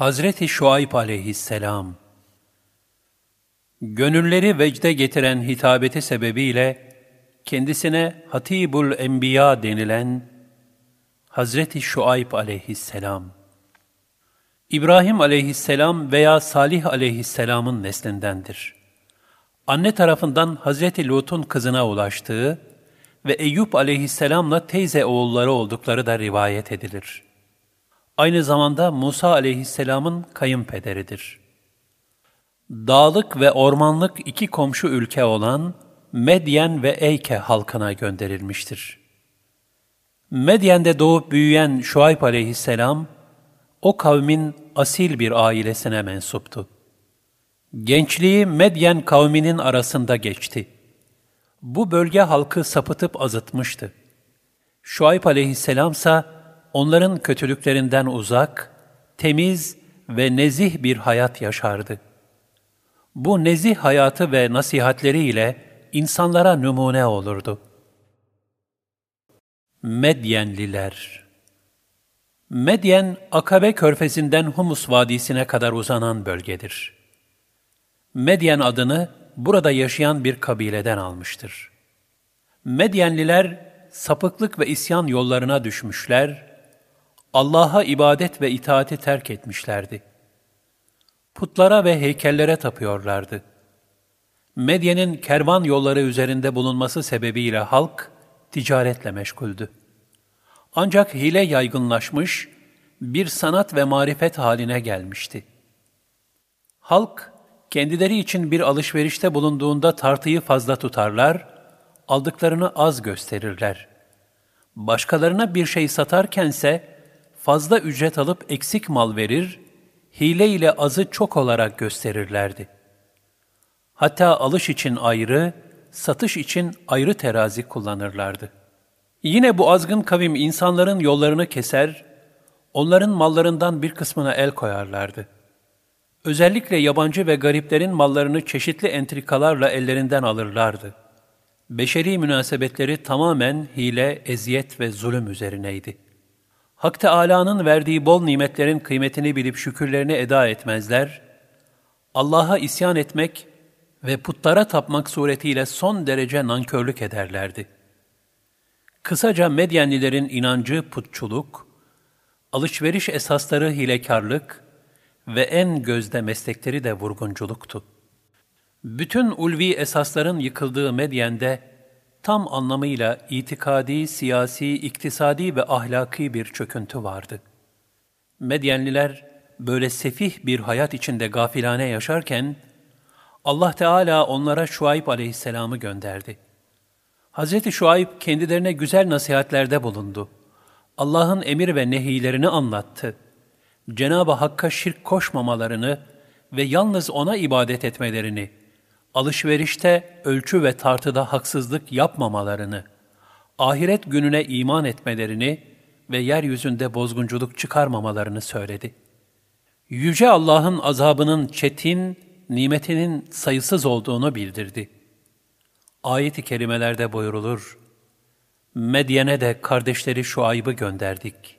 Hazreti Şuayb aleyhisselam Gönülleri vecde getiren hitabeti sebebiyle kendisine Hatibul Enbiya denilen Hazreti Şuayb aleyhisselam İbrahim aleyhisselam veya Salih aleyhisselamın neslindendir. Anne tarafından Hazreti Lut'un kızına ulaştığı ve Eyüp aleyhisselamla teyze oğulları oldukları da rivayet edilir. Aynı zamanda Musa aleyhisselamın kayınpederidir. Dağlık ve ormanlık iki komşu ülke olan Medyen ve Eyke halkına gönderilmiştir. Medyen'de doğup büyüyen Şuayb aleyhisselam, o kavmin asil bir ailesine mensuptu. Gençliği Medyen kavminin arasında geçti. Bu bölge halkı sapıtıp azıtmıştı. Şuayb aleyhisselam ise onların kötülüklerinden uzak, temiz ve nezih bir hayat yaşardı. Bu nezih hayatı ve nasihatleriyle insanlara numune olurdu. Medyenliler Medyen, Akabe körfezinden Humus Vadisi'ne kadar uzanan bölgedir. Medyen adını burada yaşayan bir kabileden almıştır. Medyenliler sapıklık ve isyan yollarına düşmüşler, Allah'a ibadet ve itaati terk etmişlerdi. Putlara ve heykellere tapıyorlardı. Medyen'in kervan yolları üzerinde bulunması sebebiyle halk ticaretle meşguldü. Ancak hile yaygınlaşmış, bir sanat ve marifet haline gelmişti. Halk, kendileri için bir alışverişte bulunduğunda tartıyı fazla tutarlar, aldıklarını az gösterirler. Başkalarına bir şey satarkense, fazla ücret alıp eksik mal verir, hile ile azı çok olarak gösterirlerdi. Hatta alış için ayrı, satış için ayrı terazi kullanırlardı. Yine bu azgın kavim insanların yollarını keser, onların mallarından bir kısmına el koyarlardı. Özellikle yabancı ve gariplerin mallarını çeşitli entrikalarla ellerinden alırlardı. Beşeri münasebetleri tamamen hile, eziyet ve zulüm üzerineydi. Hak Teâlâ'nın verdiği bol nimetlerin kıymetini bilip şükürlerini eda etmezler, Allah'a isyan etmek ve putlara tapmak suretiyle son derece nankörlük ederlerdi.'' Kısaca Medyenlilerin inancı putçuluk, alışveriş esasları hilekarlık ve en gözde meslekleri de vurgunculuktu. Bütün ulvi esasların yıkıldığı Medyen'de tam anlamıyla itikadi, siyasi, iktisadi ve ahlaki bir çöküntü vardı. Medyenliler böyle sefih bir hayat içinde gafilane yaşarken, Allah Teala onlara Şuayb aleyhisselamı gönderdi.'' Hz. Şuayb kendilerine güzel nasihatlerde bulundu. Allah'ın emir ve nehilerini anlattı. Cenab-ı Hakk'a şirk koşmamalarını ve yalnız O'na ibadet etmelerini, alışverişte, ölçü ve tartıda haksızlık yapmamalarını, ahiret gününe iman etmelerini ve yeryüzünde bozgunculuk çıkarmamalarını söyledi. Yüce Allah'ın azabının çetin, nimetinin sayısız olduğunu bildirdi.'' Ayet-i kerimelerde buyurulur, Medyen'e de kardeşleri şu ayıbı gönderdik.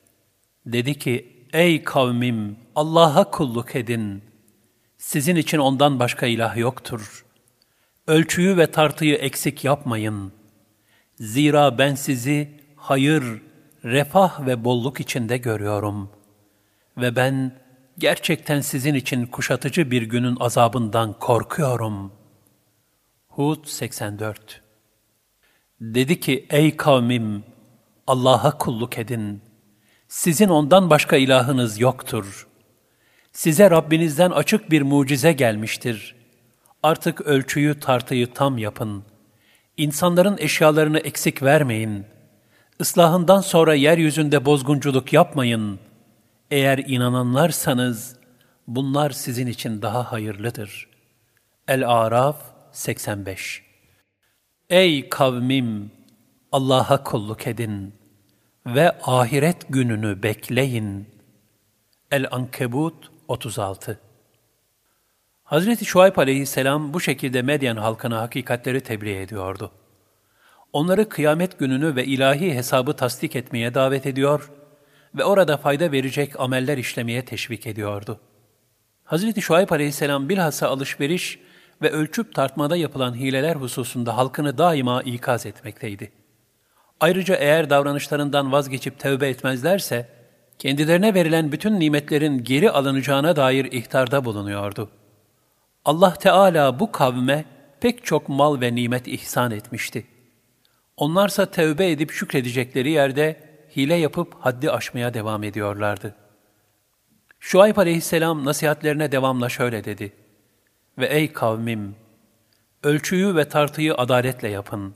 Dedi ki, ey kavmim Allah'a kulluk edin. Sizin için ondan başka ilah yoktur. Ölçüyü ve tartıyı eksik yapmayın. Zira ben sizi hayır, refah ve bolluk içinde görüyorum. Ve ben gerçekten sizin için kuşatıcı bir günün azabından korkuyorum.'' Hud 84 Dedi ki, ey kavmim, Allah'a kulluk edin. Sizin ondan başka ilahınız yoktur. Size Rabbinizden açık bir mucize gelmiştir. Artık ölçüyü tartıyı tam yapın. İnsanların eşyalarını eksik vermeyin. Islahından sonra yeryüzünde bozgunculuk yapmayın. Eğer inananlarsanız, bunlar sizin için daha hayırlıdır. El-Araf 85 Ey kavmim! Allah'a kulluk edin ve ahiret gününü bekleyin. El-Ankebut 36 Hazreti Şuayb aleyhisselam bu şekilde Medyen halkına hakikatleri tebliğ ediyordu. Onları kıyamet gününü ve ilahi hesabı tasdik etmeye davet ediyor ve orada fayda verecek ameller işlemeye teşvik ediyordu.'' Hazreti Şuayb aleyhisselam bilhassa alışveriş ve ölçüp tartmada yapılan hileler hususunda halkını daima ikaz etmekteydi. Ayrıca eğer davranışlarından vazgeçip tövbe etmezlerse, kendilerine verilen bütün nimetlerin geri alınacağına dair ihtarda bulunuyordu. Allah Teala bu kavme pek çok mal ve nimet ihsan etmişti. Onlarsa tövbe edip şükredecekleri yerde hile yapıp haddi aşmaya devam ediyorlardı. Şuayb aleyhisselam nasihatlerine devamla şöyle dedi. Ve ey kavmim! Ölçüyü ve tartıyı adaletle yapın.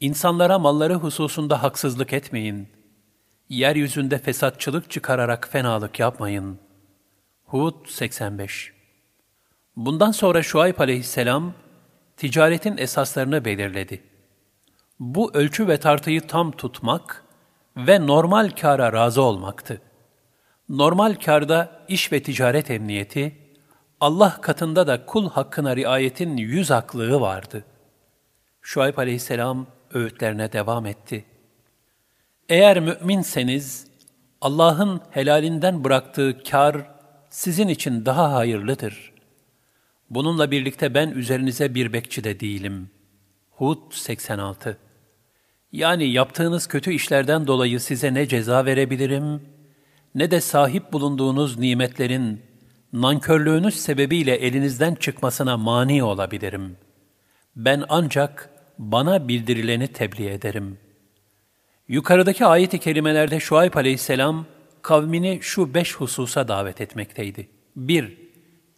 İnsanlara malları hususunda haksızlık etmeyin. Yeryüzünde fesatçılık çıkararak fenalık yapmayın. Hud 85 Bundan sonra Şuayb aleyhisselam, ticaretin esaslarını belirledi. Bu ölçü ve tartıyı tam tutmak ve normal kâra razı olmaktı. Normal kârda iş ve ticaret emniyeti, Allah katında da kul hakkına riayetin yüz haklığı vardı. Şuayb aleyhisselam öğütlerine devam etti. Eğer müminseniz, Allah'ın helalinden bıraktığı kar sizin için daha hayırlıdır. Bununla birlikte ben üzerinize bir bekçi de değilim. Hud 86 Yani yaptığınız kötü işlerden dolayı size ne ceza verebilirim, ne de sahip bulunduğunuz nimetlerin nankörlüğünüz sebebiyle elinizden çıkmasına mani olabilirim. Ben ancak bana bildirileni tebliğ ederim. Yukarıdaki ayet-i kerimelerde Şuayb aleyhisselam kavmini şu beş hususa davet etmekteydi. 1.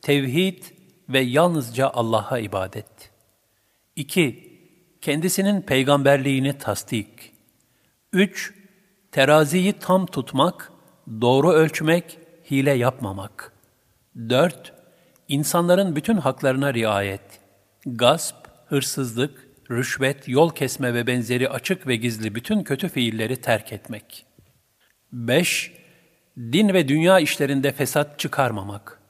Tevhid ve yalnızca Allah'a ibadet. 2. Kendisinin peygamberliğini tasdik. 3. Teraziyi tam tutmak, doğru ölçmek, hile yapmamak. 4. İnsanların bütün haklarına riayet. Gasp, hırsızlık, rüşvet, yol kesme ve benzeri açık ve gizli bütün kötü fiilleri terk etmek. 5. Din ve dünya işlerinde fesat çıkarmamak.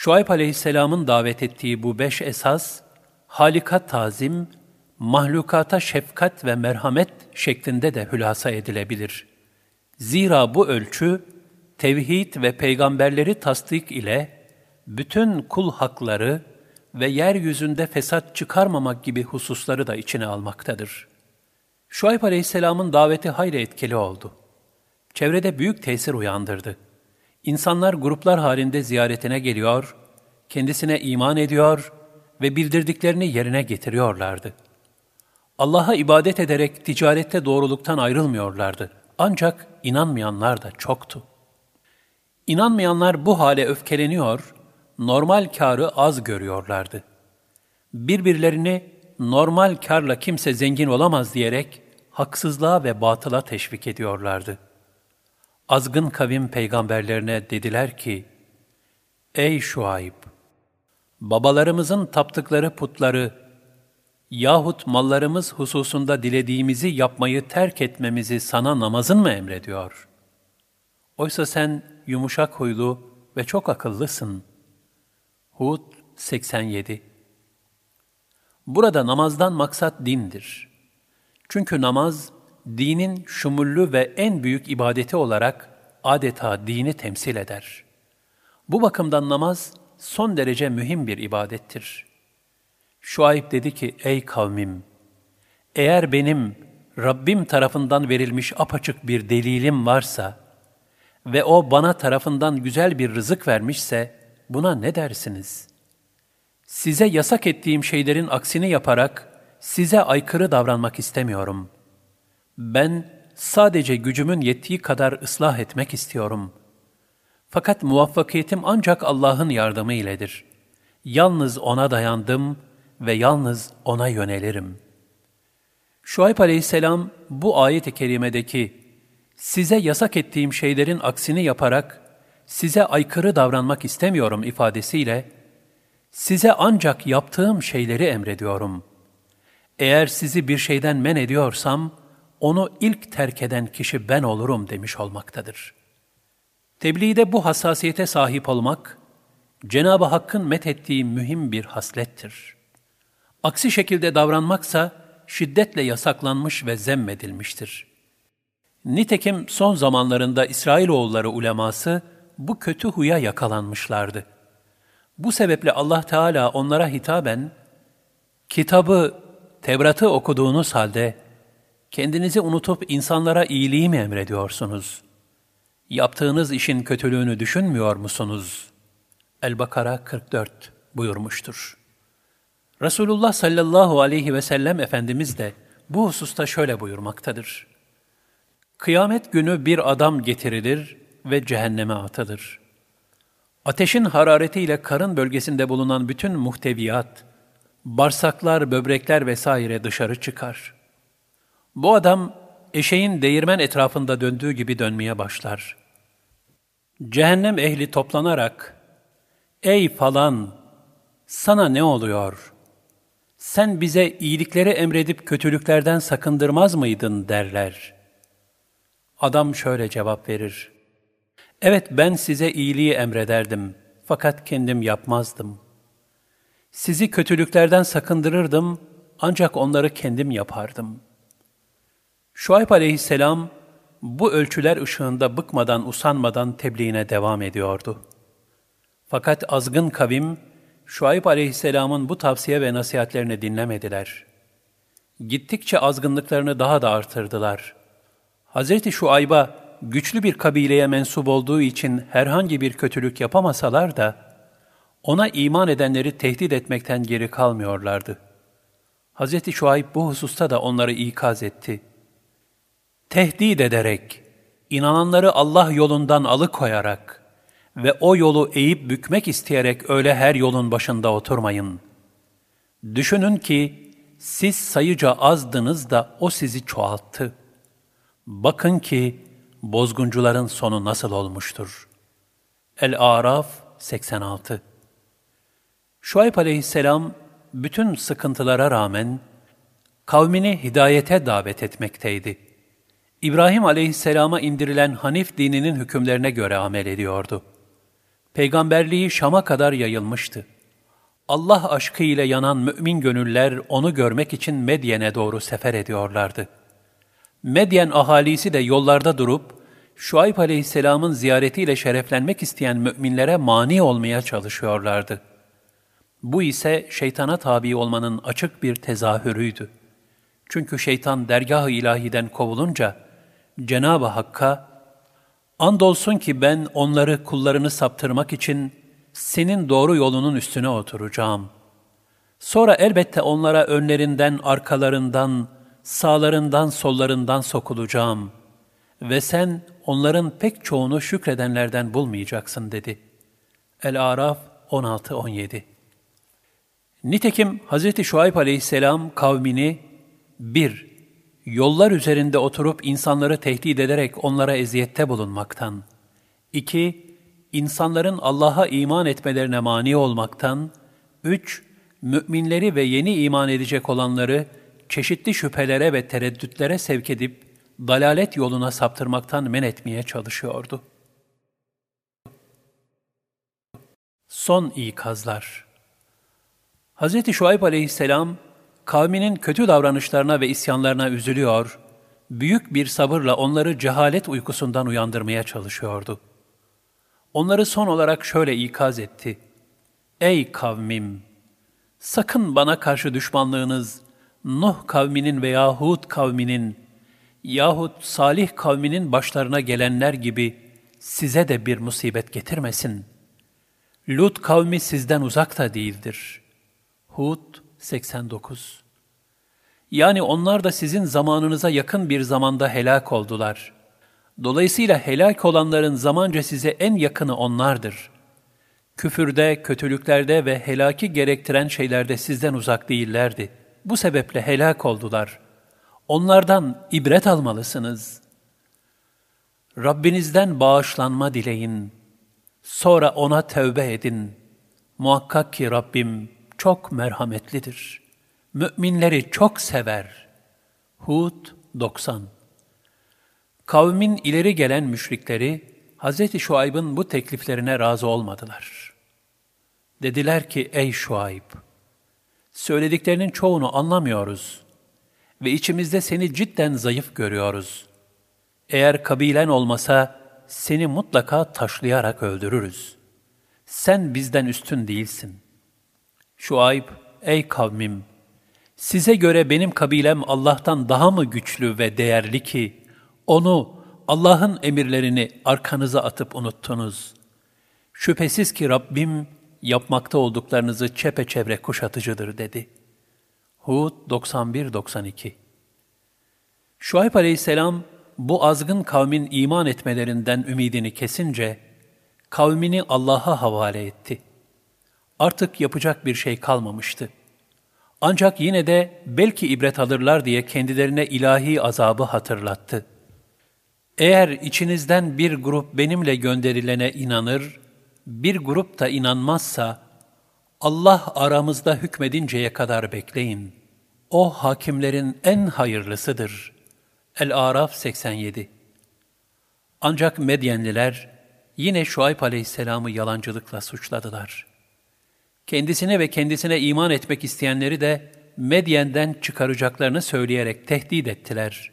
Şuayb aleyhisselamın davet ettiği bu beş esas, halika tazim, mahlukata şefkat ve merhamet şeklinde de hülasa edilebilir. Zira bu ölçü, tevhid ve peygamberleri tasdik ile bütün kul hakları ve yeryüzünde fesat çıkarmamak gibi hususları da içine almaktadır. Şuayb Aleyhisselam'ın daveti hayli etkili oldu. Çevrede büyük tesir uyandırdı. İnsanlar gruplar halinde ziyaretine geliyor, kendisine iman ediyor ve bildirdiklerini yerine getiriyorlardı. Allah'a ibadet ederek ticarette doğruluktan ayrılmıyorlardı. Ancak inanmayanlar da çoktu. İnanmayanlar bu hale öfkeleniyor normal karı az görüyorlardı. Birbirlerini normal karla kimse zengin olamaz diyerek haksızlığa ve batıla teşvik ediyorlardı. Azgın kavim peygamberlerine dediler ki, Ey Şuayb! Babalarımızın taptıkları putları yahut mallarımız hususunda dilediğimizi yapmayı terk etmemizi sana namazın mı emrediyor? Oysa sen yumuşak huylu ve çok akıllısın. Hud 87 Burada namazdan maksat dindir. Çünkü namaz, dinin şumullü ve en büyük ibadeti olarak adeta dini temsil eder. Bu bakımdan namaz son derece mühim bir ibadettir. Şuayb dedi ki, ey kavmim, eğer benim Rabbim tarafından verilmiş apaçık bir delilim varsa ve o bana tarafından güzel bir rızık vermişse, Buna ne dersiniz? Size yasak ettiğim şeylerin aksini yaparak size aykırı davranmak istemiyorum. Ben sadece gücümün yettiği kadar ıslah etmek istiyorum. Fakat muvaffakiyetim ancak Allah'ın yardımı iledir. Yalnız O'na dayandım ve yalnız O'na yönelirim. Şuayb aleyhisselam bu ayet-i kerimedeki size yasak ettiğim şeylerin aksini yaparak size aykırı davranmak istemiyorum ifadesiyle, size ancak yaptığım şeyleri emrediyorum. Eğer sizi bir şeyden men ediyorsam, onu ilk terk eden kişi ben olurum demiş olmaktadır. Tebliğde bu hassasiyete sahip olmak, Cenab-ı Hakk'ın methettiği mühim bir haslettir. Aksi şekilde davranmaksa şiddetle yasaklanmış ve zemmedilmiştir. Nitekim son zamanlarında İsrailoğulları uleması, bu kötü huya yakalanmışlardı. Bu sebeple Allah Teala onlara hitaben, kitabı, Tevrat'ı okuduğunuz halde, kendinizi unutup insanlara iyiliği mi emrediyorsunuz? Yaptığınız işin kötülüğünü düşünmüyor musunuz? El-Bakara 44 buyurmuştur. Resulullah sallallahu aleyhi ve sellem Efendimiz de bu hususta şöyle buyurmaktadır. Kıyamet günü bir adam getirilir ve cehenneme atılır. Ateşin hararetiyle karın bölgesinde bulunan bütün muhteviyat, bağırsaklar, böbrekler vesaire dışarı çıkar. Bu adam eşeğin değirmen etrafında döndüğü gibi dönmeye başlar. Cehennem ehli toplanarak, ''Ey falan, sana ne oluyor? Sen bize iyilikleri emredip kötülüklerden sakındırmaz mıydın?'' derler. Adam şöyle cevap verir. Evet ben size iyiliği emrederdim fakat kendim yapmazdım. Sizi kötülüklerden sakındırırdım ancak onları kendim yapardım. Şuayb aleyhisselam bu ölçüler ışığında bıkmadan usanmadan tebliğine devam ediyordu. Fakat azgın kavim Şuayb aleyhisselamın bu tavsiye ve nasihatlerini dinlemediler. Gittikçe azgınlıklarını daha da artırdılar. Hz. Şuayb'a güçlü bir kabileye mensup olduğu için herhangi bir kötülük yapamasalar da, ona iman edenleri tehdit etmekten geri kalmıyorlardı. Hz. Şuayb bu hususta da onları ikaz etti. Tehdit ederek, inananları Allah yolundan alıkoyarak ve o yolu eğip bükmek isteyerek öyle her yolun başında oturmayın. Düşünün ki, siz sayıca azdınız da o sizi çoğalttı. Bakın ki, bozguncuların sonu nasıl olmuştur? El-Araf 86 Şuayb aleyhisselam bütün sıkıntılara rağmen kavmini hidayete davet etmekteydi. İbrahim aleyhisselama indirilen Hanif dininin hükümlerine göre amel ediyordu. Peygamberliği Şam'a kadar yayılmıştı. Allah aşkıyla yanan mümin gönüller onu görmek için Medyen'e doğru sefer ediyorlardı. Medyen ahalisi de yollarda durup, Şuayb aleyhisselamın ziyaretiyle şereflenmek isteyen müminlere mani olmaya çalışıyorlardı. Bu ise şeytana tabi olmanın açık bir tezahürüydü. Çünkü şeytan dergah-ı ilahiden kovulunca, Cenab-ı Hakk'a, Andolsun ki ben onları kullarını saptırmak için senin doğru yolunun üstüne oturacağım. Sonra elbette onlara önlerinden, arkalarından, sağlarından sollarından sokulacağım ve sen onların pek çoğunu şükredenlerden bulmayacaksın dedi. El-Araf 16-17 Nitekim Hz. Şuayb aleyhisselam kavmini bir, yollar üzerinde oturup insanları tehdit ederek onlara eziyette bulunmaktan, iki, insanların Allah'a iman etmelerine mani olmaktan, üç, müminleri ve yeni iman edecek olanları çeşitli şüphelere ve tereddütlere sevk edip dalalet yoluna saptırmaktan men etmeye çalışıyordu. Son ikazlar Hz. Şuayb aleyhisselam, kavminin kötü davranışlarına ve isyanlarına üzülüyor, büyük bir sabırla onları cehalet uykusundan uyandırmaya çalışıyordu. Onları son olarak şöyle ikaz etti. Ey kavmim! Sakın bana karşı düşmanlığınız, Nuh kavminin veya Hud kavminin yahut Salih kavminin başlarına gelenler gibi size de bir musibet getirmesin. Lut kavmi sizden uzak da değildir. Hud 89 Yani onlar da sizin zamanınıza yakın bir zamanda helak oldular. Dolayısıyla helak olanların zamanca size en yakını onlardır. Küfürde, kötülüklerde ve helaki gerektiren şeylerde sizden uzak değillerdi.'' Bu sebeple helak oldular. Onlardan ibret almalısınız. Rabbinizden bağışlanma dileyin. Sonra ona tövbe edin. Muhakkak ki Rabbim çok merhametlidir. Müminleri çok sever. Hud 90 Kavmin ileri gelen müşrikleri Hz. Şuayb'ın bu tekliflerine razı olmadılar. Dediler ki ey Şuayb! Söylediklerinin çoğunu anlamıyoruz ve içimizde seni cidden zayıf görüyoruz. Eğer kabilen olmasa seni mutlaka taşlayarak öldürürüz. Sen bizden üstün değilsin. Şuayb, ey kavmim, size göre benim kabilem Allah'tan daha mı güçlü ve değerli ki, onu, Allah'ın emirlerini arkanıza atıp unuttunuz. Şüphesiz ki Rabbim, yapmakta olduklarınızı çepeçevre kuşatıcıdır dedi. Hud 91-92 Şuayb aleyhisselam, bu azgın kavmin iman etmelerinden ümidini kesince, kavmini Allah'a havale etti. Artık yapacak bir şey kalmamıştı. Ancak yine de belki ibret alırlar diye kendilerine ilahi azabı hatırlattı. Eğer içinizden bir grup benimle gönderilene inanır, bir grup da inanmazsa, Allah aramızda hükmedinceye kadar bekleyin. O hakimlerin en hayırlısıdır. El-Araf 87 Ancak Medyenliler yine Şuayb aleyhisselamı yalancılıkla suçladılar. Kendisine ve kendisine iman etmek isteyenleri de Medyen'den çıkaracaklarını söyleyerek tehdit ettiler.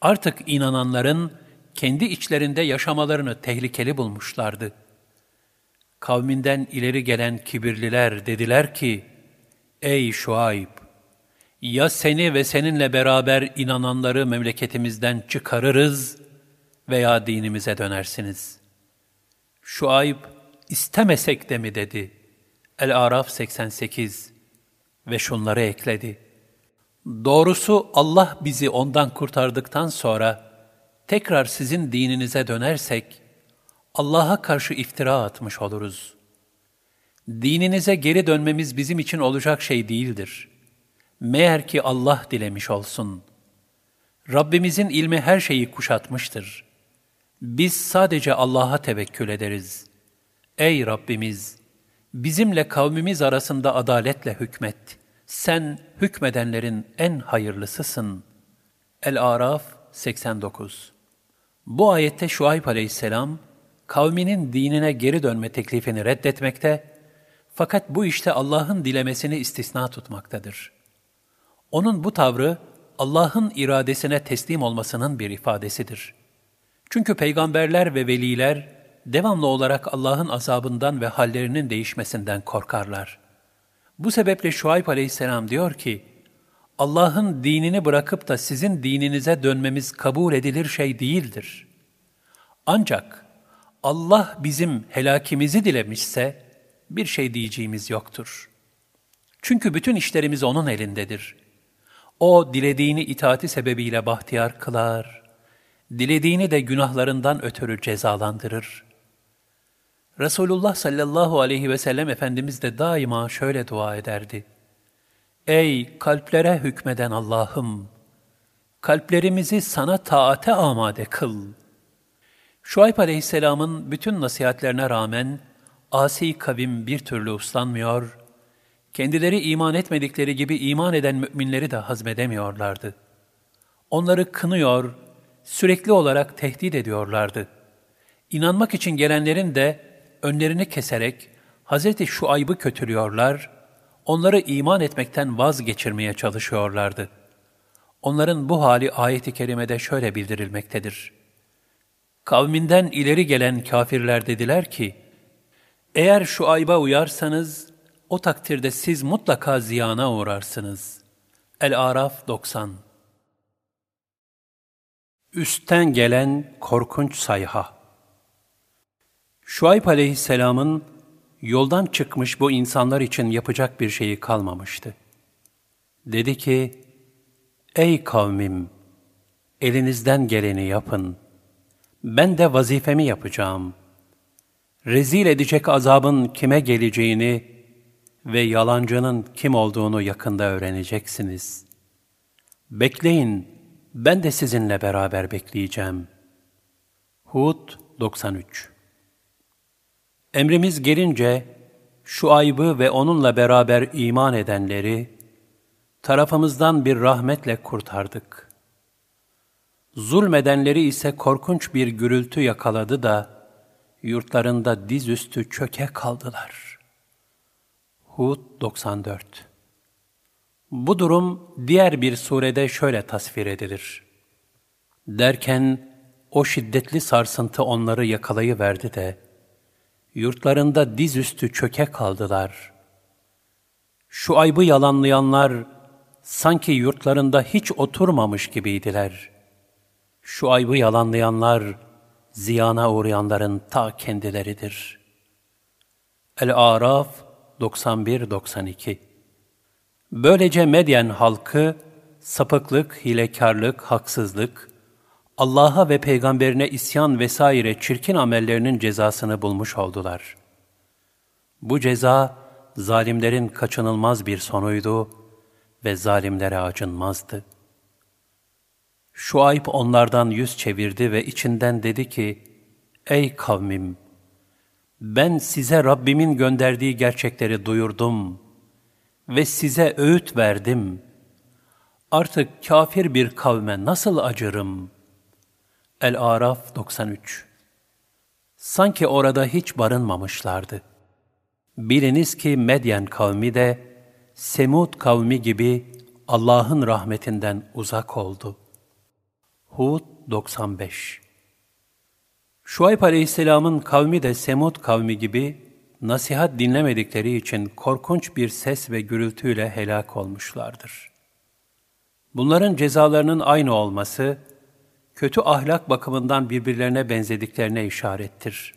Artık inananların kendi içlerinde yaşamalarını tehlikeli bulmuşlardı. Kavminden ileri gelen kibirliler dediler ki, Ey Şuayb! Ya seni ve seninle beraber inananları memleketimizden çıkarırız veya dinimize dönersiniz. Şuayb, istemesek de mi dedi. El-Araf 88 ve şunları ekledi. Doğrusu Allah bizi ondan kurtardıktan sonra tekrar sizin dininize dönersek, Allah'a karşı iftira atmış oluruz. Dininize geri dönmemiz bizim için olacak şey değildir. Meğer ki Allah dilemiş olsun. Rabbimizin ilmi her şeyi kuşatmıştır. Biz sadece Allah'a tevekkül ederiz. Ey Rabbimiz! Bizimle kavmimiz arasında adaletle hükmet. Sen hükmedenlerin en hayırlısısın. El-Araf 89 Bu ayette Şuayb aleyhisselam, kavminin dinine geri dönme teklifini reddetmekte, fakat bu işte Allah'ın dilemesini istisna tutmaktadır. Onun bu tavrı, Allah'ın iradesine teslim olmasının bir ifadesidir. Çünkü peygamberler ve veliler, devamlı olarak Allah'ın azabından ve hallerinin değişmesinden korkarlar. Bu sebeple Şuayb aleyhisselam diyor ki, Allah'ın dinini bırakıp da sizin dininize dönmemiz kabul edilir şey değildir. Ancak Allah bizim helakimizi dilemişse bir şey diyeceğimiz yoktur. Çünkü bütün işlerimiz O'nun elindedir. O dilediğini itaati sebebiyle bahtiyar kılar, dilediğini de günahlarından ötürü cezalandırır. Resulullah sallallahu aleyhi ve sellem Efendimiz de daima şöyle dua ederdi. Ey kalplere hükmeden Allah'ım! Kalplerimizi sana taate amade kıl.'' Şuayb aleyhisselamın bütün nasihatlerine rağmen asi kavim bir türlü uslanmıyor, kendileri iman etmedikleri gibi iman eden müminleri de hazmedemiyorlardı. Onları kınıyor, sürekli olarak tehdit ediyorlardı. İnanmak için gelenlerin de önlerini keserek Hz. Şuayb'ı kötülüyorlar, onları iman etmekten vazgeçirmeye çalışıyorlardı. Onların bu hali ayet-i kerimede şöyle bildirilmektedir. Kavminden ileri gelen kafirler dediler ki, eğer şu ayba uyarsanız, o takdirde siz mutlaka ziyana uğrarsınız. El-Araf 90 Üstten gelen korkunç sayha Şuayb aleyhisselamın yoldan çıkmış bu insanlar için yapacak bir şeyi kalmamıştı. Dedi ki, Ey kavmim! Elinizden geleni yapın.'' ben de vazifemi yapacağım. Rezil edecek azabın kime geleceğini ve yalancının kim olduğunu yakında öğreneceksiniz. Bekleyin, ben de sizinle beraber bekleyeceğim. Hud 93 Emrimiz gelince, şu aybı ve onunla beraber iman edenleri, tarafımızdan bir rahmetle kurtardık.'' Zulmedenleri ise korkunç bir gürültü yakaladı da yurtlarında dizüstü çöke kaldılar. Hud 94 Bu durum diğer bir surede şöyle tasvir edilir. Derken o şiddetli sarsıntı onları yakalayıverdi de Yurtlarında dizüstü çöke kaldılar. Şu aybı yalanlayanlar sanki yurtlarında hiç oturmamış gibiydiler. Şu aybı yalanlayanlar ziyana uğrayanların ta kendileridir. El-Araf 91-92 Böylece Medyen halkı sapıklık, hilekarlık, haksızlık, Allah'a ve peygamberine isyan vesaire çirkin amellerinin cezasını bulmuş oldular. Bu ceza zalimlerin kaçınılmaz bir sonuydu ve zalimlere acınmazdı. Şuayb onlardan yüz çevirdi ve içinden dedi ki, Ey kavmim! Ben size Rabbimin gönderdiği gerçekleri duyurdum ve size öğüt verdim. Artık kafir bir kavme nasıl acırım? El-Araf 93 Sanki orada hiç barınmamışlardı. Biliniz ki Medyen kavmi de Semud kavmi gibi Allah'ın rahmetinden uzak oldu. Hud 95 Şuayb Aleyhisselam'ın kavmi de Semud kavmi gibi nasihat dinlemedikleri için korkunç bir ses ve gürültüyle helak olmuşlardır. Bunların cezalarının aynı olması, kötü ahlak bakımından birbirlerine benzediklerine işarettir.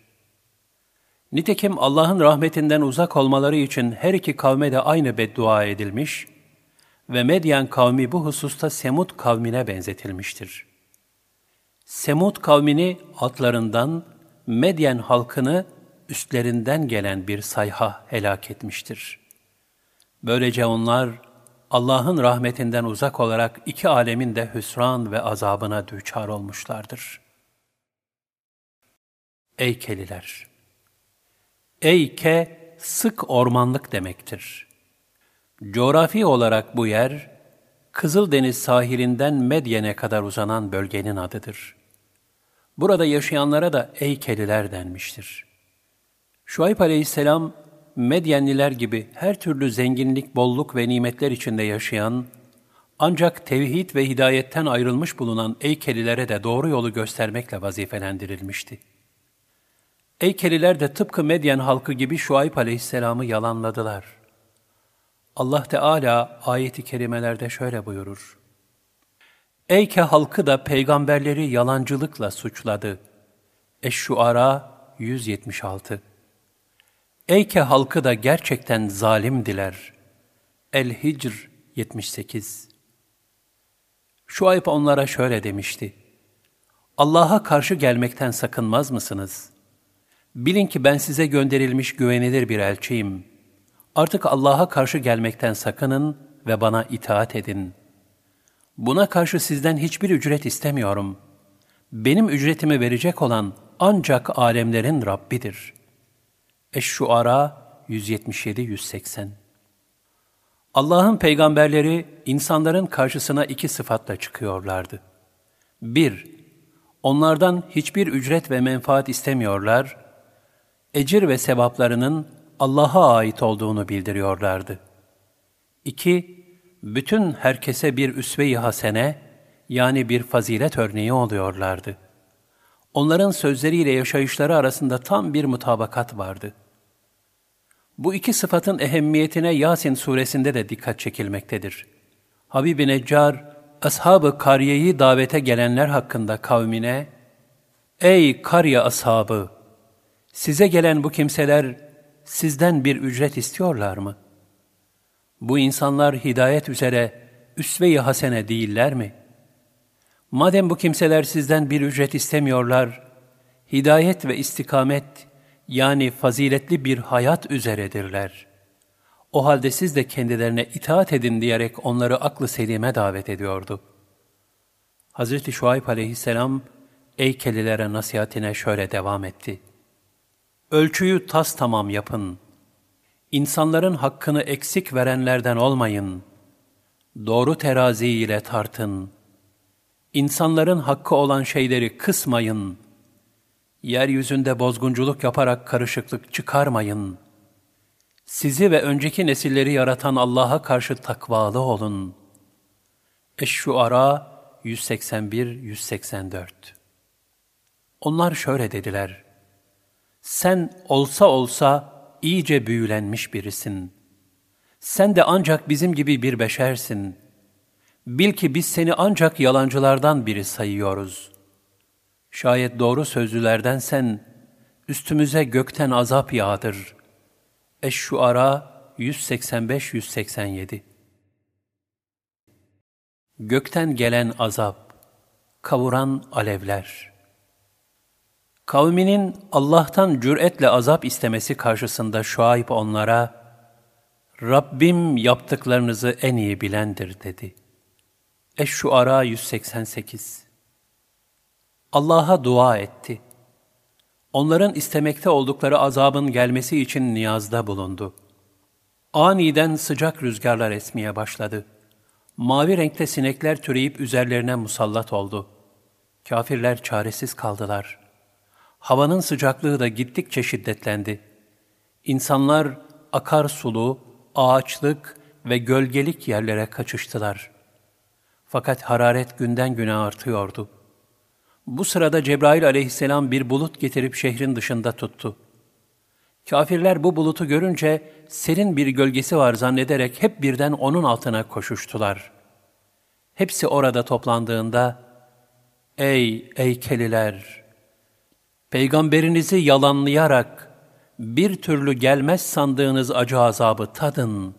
Nitekim Allah'ın rahmetinden uzak olmaları için her iki kavme de aynı beddua edilmiş ve Medyen kavmi bu hususta Semud kavmine benzetilmiştir. Semud kavmini atlarından, Medyen halkını üstlerinden gelen bir sayha helak etmiştir. Böylece onlar Allah'ın rahmetinden uzak olarak iki alemin de hüsran ve azabına düçar olmuşlardır. Ey keliler! Eyke, sık ormanlık demektir. Coğrafi olarak bu yer, Kızıldeniz sahilinden Medyen'e kadar uzanan bölgenin adıdır. Burada yaşayanlara da Eykeliler denmiştir. Şuayb aleyhisselam, Medyenliler gibi her türlü zenginlik, bolluk ve nimetler içinde yaşayan, ancak tevhid ve hidayetten ayrılmış bulunan Eykelilere de doğru yolu göstermekle vazifelendirilmişti. Eykeliler de tıpkı Medyen halkı gibi Şuayb aleyhisselamı yalanladılar. Allah Teala ayeti kerimelerde şöyle buyurur. Eyke halkı da peygamberleri yalancılıkla suçladı. Eş-Şuara 176 Eyke halkı da gerçekten zalimdiler. El-Hicr 78 Şuayb onlara şöyle demişti. Allah'a karşı gelmekten sakınmaz mısınız? Bilin ki ben size gönderilmiş güvenilir bir elçiyim. Artık Allah'a karşı gelmekten sakının ve bana itaat edin. Buna karşı sizden hiçbir ücret istemiyorum. Benim ücretimi verecek olan ancak alemlerin Rabbidir.'' Eş-Şuara 177-180 Allah'ın peygamberleri insanların karşısına iki sıfatla çıkıyorlardı. 1. Onlardan hiçbir ücret ve menfaat istemiyorlar, ecir ve sevaplarının Allah'a ait olduğunu bildiriyorlardı. 2. Bütün herkese bir üsve-i hasene, yani bir fazilet örneği oluyorlardı. Onların sözleriyle yaşayışları arasında tam bir mutabakat vardı.'' Bu iki sıfatın ehemmiyetine Yasin suresinde de dikkat çekilmektedir. Habib-i Neccar, ashab-ı davete gelenler hakkında kavmine, Ey karye ashabı! Size gelen bu kimseler sizden bir ücret istiyorlar mı? Bu insanlar hidayet üzere üsve-i hasene değiller mi? Madem bu kimseler sizden bir ücret istemiyorlar, hidayet ve istikamet yani faziletli bir hayat üzeredirler. O halde siz de kendilerine itaat edin diyerek onları aklı selime davet ediyordu. Hz. Şuayb aleyhisselam Eykelilere nasihatine şöyle devam etti. Ölçüyü tas tamam yapın. İnsanların hakkını eksik verenlerden olmayın. Doğru terazi ile tartın. İnsanların hakkı olan şeyleri kısmayın.'' Yeryüzünde bozgunculuk yaparak karışıklık çıkarmayın. Sizi ve önceki nesilleri yaratan Allah'a karşı takvalı olun. Eş-Şuara 181-184 Onlar şöyle dediler. Sen olsa olsa iyice büyülenmiş birisin. Sen de ancak bizim gibi bir beşersin. Bil ki biz seni ancak yalancılardan biri sayıyoruz. Şayet doğru sözlülerden sen, üstümüze gökten azap yağdır. Eş-Şuara 185-187 Gökten gelen azap, kavuran alevler. Kavminin Allah'tan cüretle azap istemesi karşısında Şuayb onlara, Rabbim yaptıklarınızı en iyi bilendir dedi. Eş-Şuara 188 Allah'a dua etti. Onların istemekte oldukları azabın gelmesi için niyazda bulundu. Aniden sıcak rüzgarlar esmeye başladı. Mavi renkte sinekler türeyip üzerlerine musallat oldu. Kafirler çaresiz kaldılar. Havanın sıcaklığı da gittikçe şiddetlendi. İnsanlar akar sulu, ağaçlık ve gölgelik yerlere kaçıştılar. Fakat hararet günden güne artıyordu. Bu sırada Cebrail aleyhisselam bir bulut getirip şehrin dışında tuttu. Kafirler bu bulutu görünce serin bir gölgesi var zannederek hep birden onun altına koşuştular. Hepsi orada toplandığında, Ey eykeliler! Peygamberinizi yalanlayarak bir türlü gelmez sandığınız acı azabı tadın.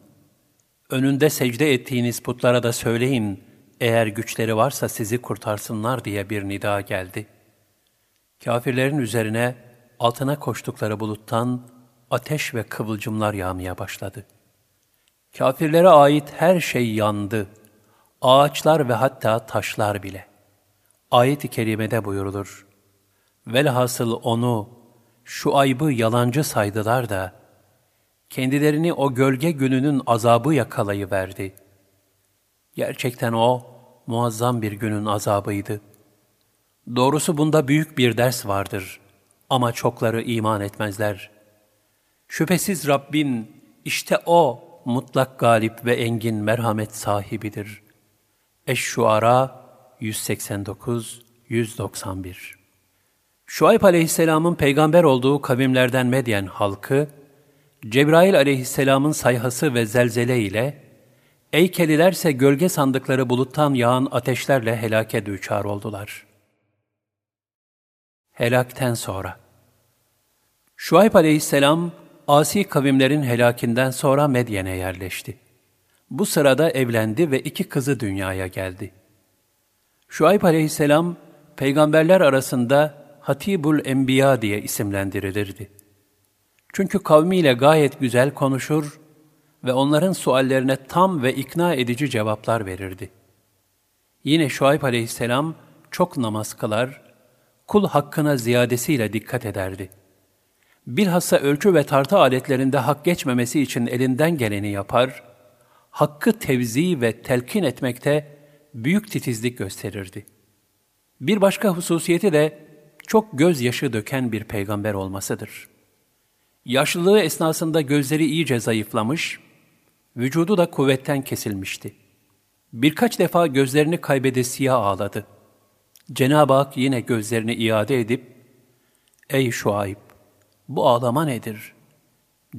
Önünde secde ettiğiniz putlara da söyleyin, eğer güçleri varsa sizi kurtarsınlar diye bir nida geldi. Kafirlerin üzerine altına koştukları buluttan ateş ve kıvılcımlar yağmaya başladı. Kafirlere ait her şey yandı. Ağaçlar ve hatta taşlar bile. Ayet-i kerimede buyurulur. Velhasıl onu, şu aybı yalancı saydılar da, kendilerini o gölge gününün azabı yakalayıverdi. Gerçekten o, muazzam bir günün azabıydı. Doğrusu bunda büyük bir ders vardır ama çokları iman etmezler. Şüphesiz Rabbin, işte O, mutlak galip ve engin merhamet sahibidir. Eş-Şuara 189-191 Şuayb aleyhisselamın peygamber olduğu kavimlerden Medyen halkı, Cebrail aleyhisselamın sayhası ve zelzele ile, Eykelilerse gölge sandıkları buluttan yağan ateşlerle helake düçar oldular. Helakten sonra Şuayb aleyhisselam, asi kavimlerin helakinden sonra Medyen'e yerleşti. Bu sırada evlendi ve iki kızı dünyaya geldi. Şuayb aleyhisselam, peygamberler arasında Hatibul Enbiya diye isimlendirilirdi. Çünkü kavmiyle gayet güzel konuşur ve onların suallerine tam ve ikna edici cevaplar verirdi. Yine Şuayb aleyhisselam çok namaz kılar, kul hakkına ziyadesiyle dikkat ederdi. Bilhassa ölçü ve tartı aletlerinde hak geçmemesi için elinden geleni yapar, hakkı tevzi ve telkin etmekte büyük titizlik gösterirdi. Bir başka hususiyeti de çok gözyaşı döken bir peygamber olmasıdır. Yaşlılığı esnasında gözleri iyice zayıflamış, vücudu da kuvvetten kesilmişti. Birkaç defa gözlerini kaybedesiye ağladı. Cenab-ı Hak yine gözlerini iade edip, Ey Şuayb, bu ağlama nedir?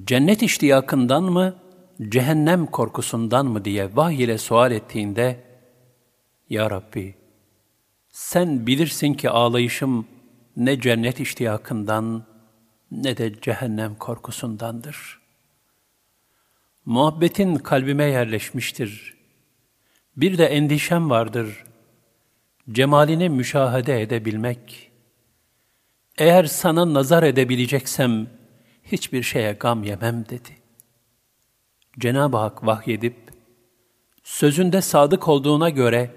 Cennet iştiyakından mı, cehennem korkusundan mı diye vahiy ile sual ettiğinde, Ya Rabbi, sen bilirsin ki ağlayışım ne cennet iştiyakından ne de cehennem korkusundandır. Muhabbetin kalbime yerleşmiştir. Bir de endişem vardır. Cemalini müşahede edebilmek. Eğer sana nazar edebileceksem hiçbir şeye gam yemem dedi. Cenab-ı Hak vahyedip, sözünde sadık olduğuna göre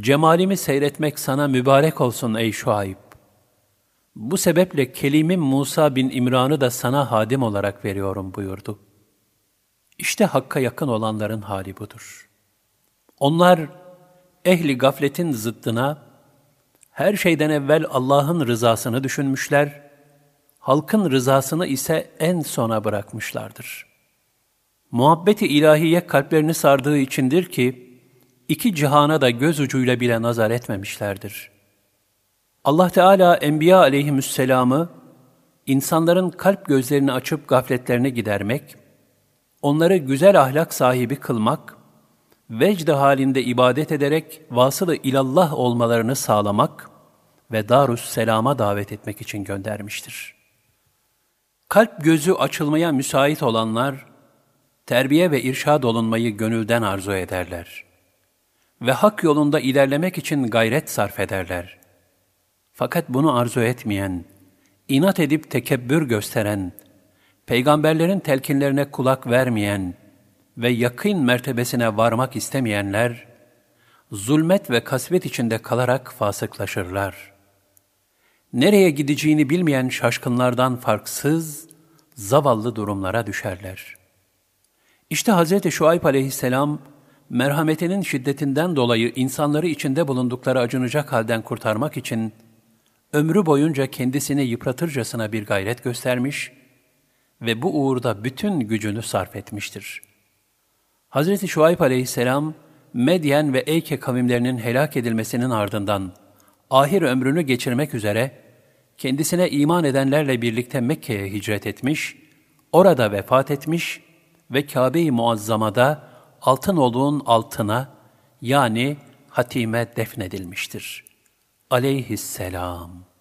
cemalimi seyretmek sana mübarek olsun ey Şuayb. Bu sebeple kelimim Musa bin İmran'ı da sana hadim olarak veriyorum buyurdu. İşte Hakk'a yakın olanların hali budur. Onlar ehli gafletin zıddına her şeyden evvel Allah'ın rızasını düşünmüşler, halkın rızasını ise en sona bırakmışlardır. Muhabbeti ilahiye kalplerini sardığı içindir ki, iki cihana da göz ucuyla bile nazar etmemişlerdir. Allah Teala Enbiya aleyhisselamı insanların kalp gözlerini açıp gafletlerini gidermek, onları güzel ahlak sahibi kılmak, vecd halinde ibadet ederek vasılı ilallah olmalarını sağlamak ve Darus Selam'a davet etmek için göndermiştir. Kalp gözü açılmaya müsait olanlar, terbiye ve irşad olunmayı gönülden arzu ederler. Ve hak yolunda ilerlemek için gayret sarf ederler. Fakat bunu arzu etmeyen, inat edip tekebbür gösteren, peygamberlerin telkinlerine kulak vermeyen ve yakın mertebesine varmak istemeyenler, zulmet ve kasvet içinde kalarak fasıklaşırlar. Nereye gideceğini bilmeyen şaşkınlardan farksız, zavallı durumlara düşerler. İşte Hz. Şuayb aleyhisselam, merhametinin şiddetinden dolayı insanları içinde bulundukları acınacak halden kurtarmak için, ömrü boyunca kendisini yıpratırcasına bir gayret göstermiş ve bu uğurda bütün gücünü sarf etmiştir. Hz. Şuayb aleyhisselam, Medyen ve Eyke kavimlerinin helak edilmesinin ardından, ahir ömrünü geçirmek üzere, kendisine iman edenlerle birlikte Mekke'ye hicret etmiş, orada vefat etmiş ve Kabe-i Muazzama'da altın olduğun altına, yani hatime defnedilmiştir. Aleyhisselam.